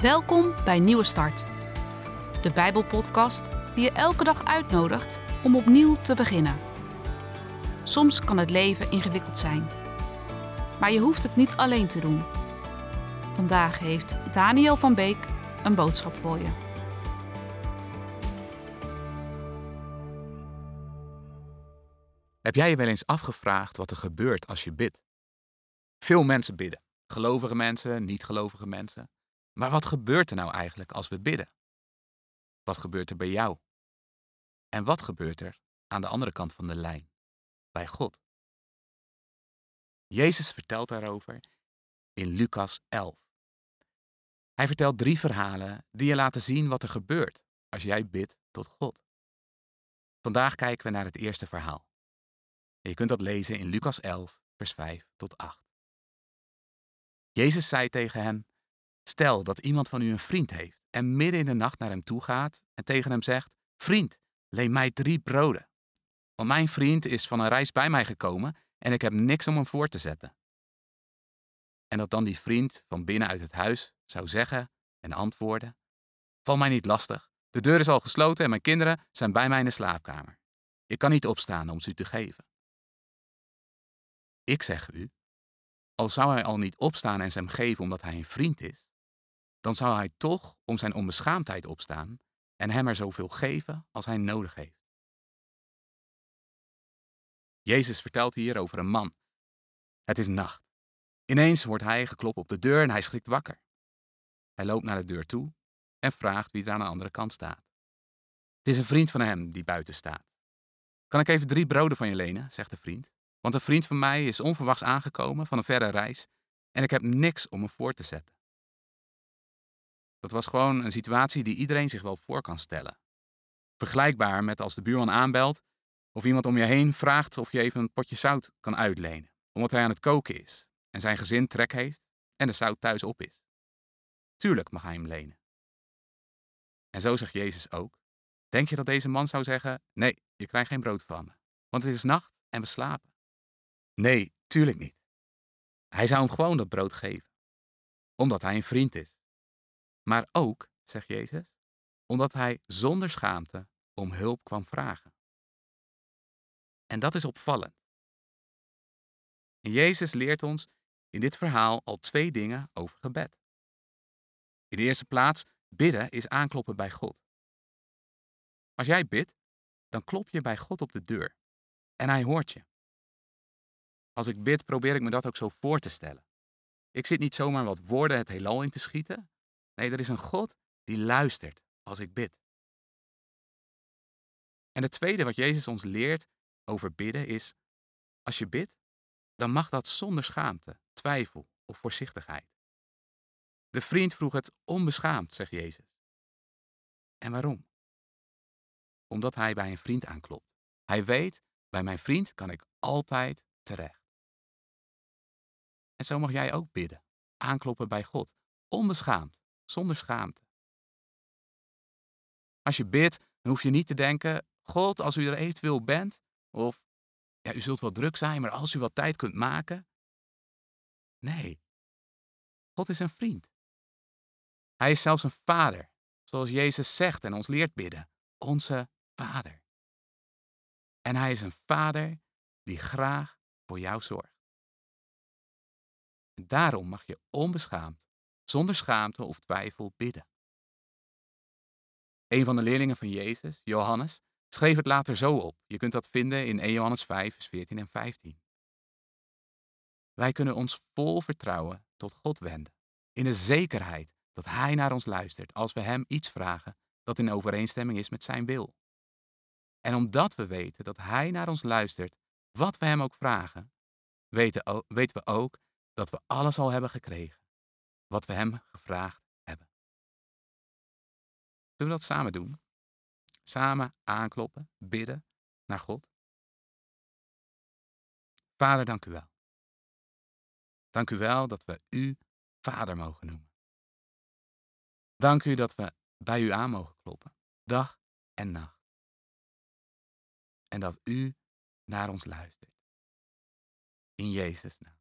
Welkom bij Nieuwe Start, de Bijbelpodcast die je elke dag uitnodigt om opnieuw te beginnen. Soms kan het leven ingewikkeld zijn, maar je hoeft het niet alleen te doen. Vandaag heeft Daniel van Beek een boodschap voor je. Heb jij je wel eens afgevraagd wat er gebeurt als je bidt? Veel mensen bidden. Gelovige mensen, niet-gelovige mensen. Maar wat gebeurt er nou eigenlijk als we bidden? Wat gebeurt er bij jou? En wat gebeurt er aan de andere kant van de lijn, bij God? Jezus vertelt daarover in Lucas 11. Hij vertelt drie verhalen die je laten zien wat er gebeurt als jij bidt tot God. Vandaag kijken we naar het eerste verhaal. je kunt dat lezen in Lucas 11, vers 5 tot 8. Jezus zei tegen hen: Stel dat iemand van u een vriend heeft en midden in de nacht naar hem toe gaat en tegen hem zegt: Vriend, leen mij drie broden. Want mijn vriend is van een reis bij mij gekomen en ik heb niks om hem voor te zetten. En dat dan die vriend van binnen uit het huis zou zeggen en antwoorden: Val mij niet lastig, de deur is al gesloten en mijn kinderen zijn bij mij in de slaapkamer. Ik kan niet opstaan om ze u te geven. Ik zeg u, al zou hij al niet opstaan en ze hem geven omdat hij een vriend is, dan zou hij toch om zijn onbeschaamdheid opstaan en hem er zoveel geven als hij nodig heeft. Jezus vertelt hier over een man. Het is nacht. Ineens wordt hij geklopt op de deur en hij schrikt wakker. Hij loopt naar de deur toe en vraagt wie er aan de andere kant staat. Het is een vriend van hem die buiten staat. Kan ik even drie broden van je lenen, zegt de vriend. Want een vriend van mij is onverwachts aangekomen van een verre reis en ik heb niks om hem voor te zetten. Dat was gewoon een situatie die iedereen zich wel voor kan stellen. Vergelijkbaar met als de buurman aanbelt of iemand om je heen vraagt of je even een potje zout kan uitlenen, omdat hij aan het koken is en zijn gezin trek heeft en de zout thuis op is. Tuurlijk mag hij hem lenen. En zo zegt Jezus ook: Denk je dat deze man zou zeggen: Nee, je krijgt geen brood van me, want het is nacht en we slapen? Nee, tuurlijk niet. Hij zou hem gewoon dat brood geven, omdat hij een vriend is. Maar ook, zegt Jezus, omdat hij zonder schaamte om hulp kwam vragen. En dat is opvallend. En Jezus leert ons in dit verhaal al twee dingen over gebed. In de eerste plaats, bidden is aankloppen bij God. Als jij bidt, dan klop je bij God op de deur en hij hoort je. Als ik bid, probeer ik me dat ook zo voor te stellen. Ik zit niet zomaar wat woorden het heelal in te schieten. Nee, er is een God die luistert als ik bid. En het tweede wat Jezus ons leert over bidden is, als je bidt, dan mag dat zonder schaamte, twijfel of voorzichtigheid. De vriend vroeg het onbeschaamd, zegt Jezus. En waarom? Omdat hij bij een vriend aanklopt. Hij weet, bij mijn vriend kan ik altijd terecht. En zo mag jij ook bidden, aankloppen bij God, onbeschaamd, zonder schaamte. Als je bidt, dan hoef je niet te denken, God, als u er eventueel bent, of ja, u zult wel druk zijn, maar als u wat tijd kunt maken. Nee, God is een vriend. Hij is zelfs een vader, zoals Jezus zegt en ons leert bidden, onze vader. En hij is een vader die graag voor jou zorgt. Daarom mag je onbeschaamd, zonder schaamte of twijfel bidden. Een van de leerlingen van Jezus, Johannes, schreef het later zo op. Je kunt dat vinden in 1 Johannes 5, vers 14 en 15. Wij kunnen ons vol vertrouwen tot God wenden, in de zekerheid dat Hij naar ons luistert als we Hem iets vragen dat in overeenstemming is met Zijn wil. En omdat we weten dat Hij naar ons luistert, wat we Hem ook vragen, weten, weten we ook dat we alles al hebben gekregen wat we Hem gevraagd hebben. Zullen we dat samen doen? Samen aankloppen, bidden naar God. Vader, dank u wel. Dank u wel dat we U Vader mogen noemen. Dank u dat we bij U aan mogen kloppen, dag en nacht. En dat U naar ons luistert. In Jezus' naam.